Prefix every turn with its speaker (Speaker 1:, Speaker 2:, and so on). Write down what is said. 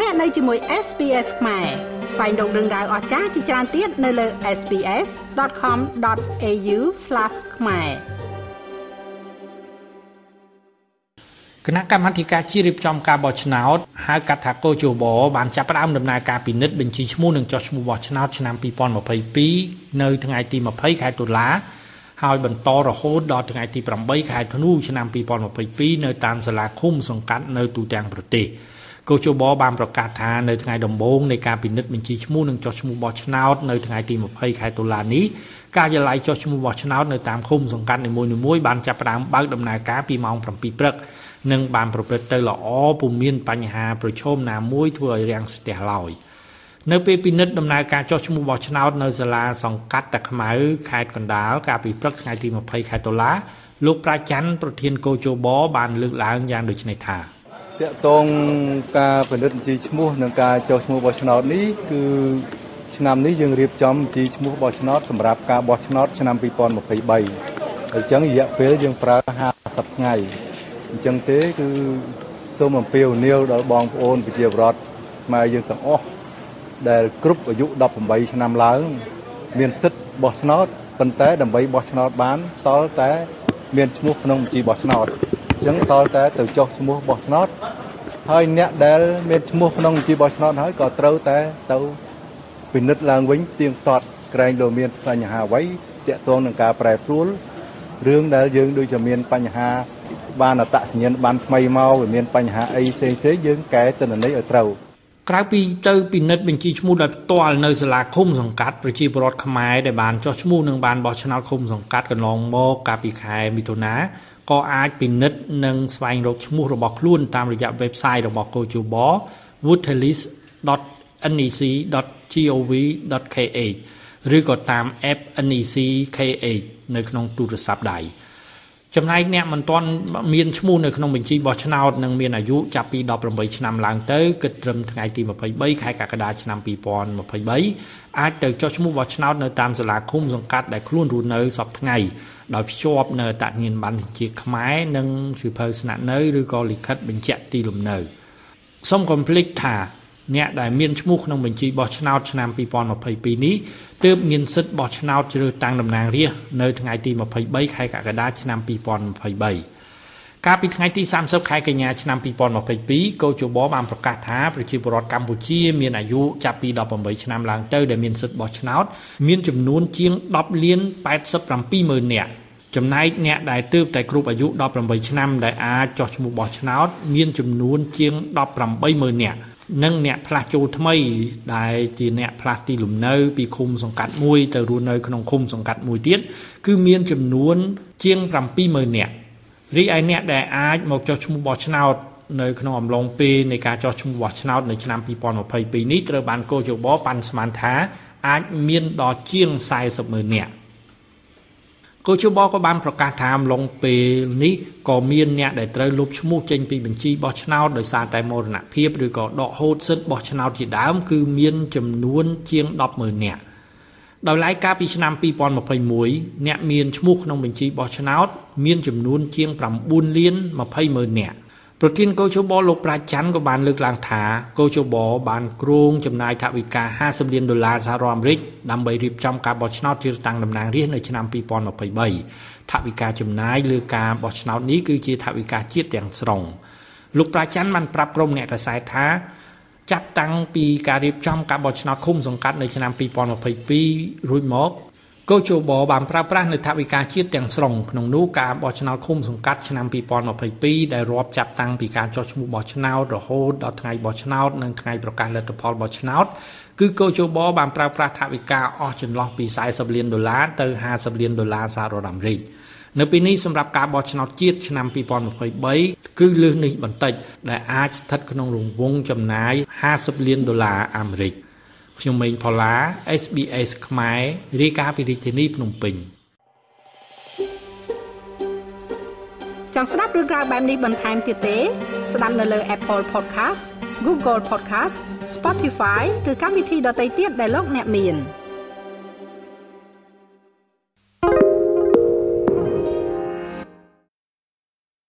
Speaker 1: លោកអ្នកនៅជាមួយ SPS ខ្មែរស្វែងរកដឹងដៅអស្ចារ្យជាច្រើនទៀតនៅលើ SPS.com.au/ ខ្មែរ
Speaker 2: គណៈកម្មាធិការជាតិរៀបចំការបោះឆ្នោតហៅកាត់ថាកោជបបានចាប់ផ្ដើមដំណើរការពិនិត្យបញ្ជីឈ្មោះនិងចុះឈ្មោះបោះឆ្នោតឆ្នាំ2022នៅថ្ងៃទី20ខែតុលាហើយបន្តរហូតដល់ថ្ងៃទី8ខែធ្នូឆ្នាំ2022នៅតាមសាលាឃុំសង្កាត់នៅទូទាំងប្រទេស កោជបបានប្រកាសថានៅថ្ងៃដំបូងនៃការពិនិត្យបញ្ជីឈ្មោះនិងចុះឈ្មោះបោះឆ្នោតនៅថ្ងៃទី20ខែតុលានេះការិយាល័យចុះឈ្មោះបោះឆ្នោតនៅតាមឃុំសង្កាត់នីមួយៗបានចាប់ផ្ដើមបើកដំណើរការពីម៉ោង7ព្រឹកនិងបានប្រព្រឹត្តទៅល្អពុំមានបញ្ហាប្រឈមណាមួយធ្វើឲ្យរាំងស្ទះឡើយនៅពេលពិនិត្យដំណើរការចុះឈ្មោះបោះឆ្នោតនៅសាលាសង្កាត់តាខ្មៅខេត្តកណ្ដាលកាលពីព្រឹកថ្ងៃទី20ខែតុលាលោកប្រាច័ន្ទប្រធានកោជបបានលើកឡើងយ៉ាងដូចនេះថា ត
Speaker 3: កតងការពិនិត្យបញ្ជីឈ្មោះនិងការចុះឈ្មោះបោះឆ្នោតនេះគឺឆ្នាំនេះយើងរៀបចំបញ្ជីឈ្មោះបោះឆ្នោតសម្រាប់ការបោះឆ្នោតឆ្នាំ2023អញ្ចឹងរយៈពេលយើងប្រើ50ថ្ងៃអញ្ចឹងទេគឺសូមអំពាវនាវដល់បងប្អូនប្រជាពលរដ្ឋខ្មែរយើងទាំងអស់ដែលគ្រប់អាយុ18ឆ្នាំឡើង មានសិទ្ធិបោះឆ្នោតប៉ុន្តែដើម្បីបោះឆ្នោតបានតលតែ មានឈ្មោះក្នុងបញ្ជីបោះឆ្នោតអញ្ចឹងតលតែទៅចុះឈ្មោះបោះឆ្នោតហើយអ្នកដែលមានឈ្មោះក្នុងបញ្ជីបោះឆ្នោតហើយក៏ត្រូវតែទៅពិនិត្យឡើងវិញទៀងទាត់ក្រែងលោមានបញ្ហាអ្វីតាក់ទងនឹងការប្រែប្រួលរឿងដែលយើងដូចជាមានបញ្ហាបានអត្តសញ្ញាណប័ណ្ណថ្មីមកវាមានបញ្ហាអីផ្សេងផ្សេងយើងកែទិន្នន័យឲ្យត្រូវ
Speaker 2: ក្រៅពីទៅពិនិត្យបញ្ជីឈ្មោះដោយផ្ទាល់នៅសាលាឃុំសង្កាត់ប្រជាពលរដ្ឋខ្មែរដែលបានចុះឈ្មោះនិងបានបោះឆ្នោតឃុំសង្កាត់កន្លងមកកាលពីខែមិថុនា ក៏អាចពិនិត្យនិងស្វែងរកឈ្មោះរបស់ខ្លួនតាមរយៈ website របស់កោជប woodhellis.nec.gov.kh ឬក៏តាម app NEC KH នៅក្នុងទូរស័ព្ទដៃ ចំណែកអ្នកមិនទាន់មានឈ្មោះនៅក្នុងបញ្ជីបោះឆ្នោតនិងមានអាយុចាប់ពី18ឆ្នាំឡើងទៅគិតត្រឹមថ្ងៃទី23ខែកក្កដាឆ្នាំ2023អាចទៅចុះឈ្មោះបោះឆ្នោតនៅតាមសាលាឃុំសង្កាត់ដែលខ្លួនរស់នៅសពថ្ងៃដោយភ្ជាប់នៅអត្តញ្ញាណប័ណ្ណជាខ្មែរនិងសិភៅស្នាក់នៅឬក៏លិខិតបញ្ជាក់ទីលំនៅសូមកុំភ្លេចថា អ្នកដែលមានឈ្មោះក្នុងបញ្ជីបោះឆ្នោតឆ្នាំ2022នេះទើបមានសិទ្ធិបោះឆ្នោតជ្រើសតាំងតំណាងរាស្ត្រនៅថ្ងៃទី23ខែកក្កដាឆ្នាំ2023កាលពីថ្ងៃទី30ខែកញ្ញាឆ្នាំ2022កោជបបានប្រកាសថាប្រជាពលរដ្ឋកម្ពុជាមានអាយុចាប់ពី18ឆ្នាំឡើងទៅដែលមានសិទ្ធិបោះឆ្នោតមានចំនួនជាង10លាន87ម៉ឺននាក់ចំណែកអ្នកដែលទើបតែគ្រប់អាយុ18ឆ្នាំដែលអាចចុះឈ្មោះបោះឆ្នោតមានចំនួនជាង18ម៉ឺននាក់ និងអ្នកផ្លាស់ចូលថ្មី ដែលជាអ្នកផ្លាស់ទីលំនៅពីឃុំសង្កាត់មួយទៅរស់នៅក្នុងឃុំសង្កាត់មួយទៀតគឺមានចំនួនជាង70000នាក់រីឯអ្នកដែលអាចមកចុះឈ្មោះបោះឆ្នោតនៅក្នុងអំឡុងពេលនៃការចោះឈ្មោះបោះឆ្នោតនៅឆ្នាំ2022នេះត្រូវបានកោជបប៉ាន់ស្មានថាអាចមានដល់ជាង40ម៉ឺននាក់ កោជបក៏បានប្រកាសថាអំឡុងពេលនេះក៏មានអ្នកដែលត្រូវលុបឈ្មោះចេញពីបញ្ជីបោះឆ្នោតដោយសារតែមរណភាពឬក៏ដកហូតសិទ្ធិបោះឆ្នោតជាដើមគឺមានចំនួនជាង100000នាក់ដោយឡែកកាលពីឆ្នាំ2021អ្នកមានឈ្មោះក្នុងបញ្ជីបោះឆ្នោត មានចំនួនជាង9លាន20ម៉ឺននាក់ ប្រធានកោជបលោកប្រាច័ន្ទក៏បានលើកឡើងថាកោជបបានគ្រោងចំណាយថវិកា50លានដុល្លារសហរដ្ឋអាមេរិកដើម្បីរៀបចំការបោះឆ្នោតជ្រើសតាំងតំណាងរាស្ត្រនៅឆ្នាំ2023ថវិកាចំណាយលើការបោះឆ្នោតនេះគឺជាថវិកាជាតិទាំងស្រុងលោកប្រាច័ន្ទបានប្រាប់ក្រុមអ្នកកសែតថាចាប់តាំងពីការរៀបចំការបោះឆ្នោតឃុំសង្កាត់នៅឆ្នាំ2022រួចមក កោជបបានប្រើប្រាស់នៅថវិកាជាតិទាំងស្រុងក្នុងនោះការបោះឆ្នោតឃុំសង្កាត់ឆ្នាំ2022ដែលរាប់ចាប់តាំងពីការចុះឈ្មោះបោះឆ្នោតរហូតដល់ថ្ងៃបោះឆ្នោតនិងថ្ងៃប្រកាសលទ្ធផលបោះឆ្នោតគឺកោជបបានប្រើប្រាស់ថវិកាអស់ចន្លោះពី40លានដុល្លារទៅ50លានដុល្លារសហរដ្ឋអាមេរិកនៅពេលនេះសម្រាប់ការបោះឆ្នោតជាតិឆ្នាំ2023គឺលើសនេះបន្តិចដែលអាចស្ថិតក្នុងរង្វង់ចំណាយ50លានដុល្លារអាមេរិក ខ្ញុំម៉េងផល្លា SBS ខ្មែររាយការណ៍ពីរាជធានីភ្នំពេញ
Speaker 1: ចង់ស្ដាប់រឿងក្រៅបែបនេះបន្ថែមទៀតទេ ស្ដាប់នៅលើ Apple Podcast Google Podcast Spotify ឬកម្មវិធីដទៃទៀតដែលលោកអ្នកមាន។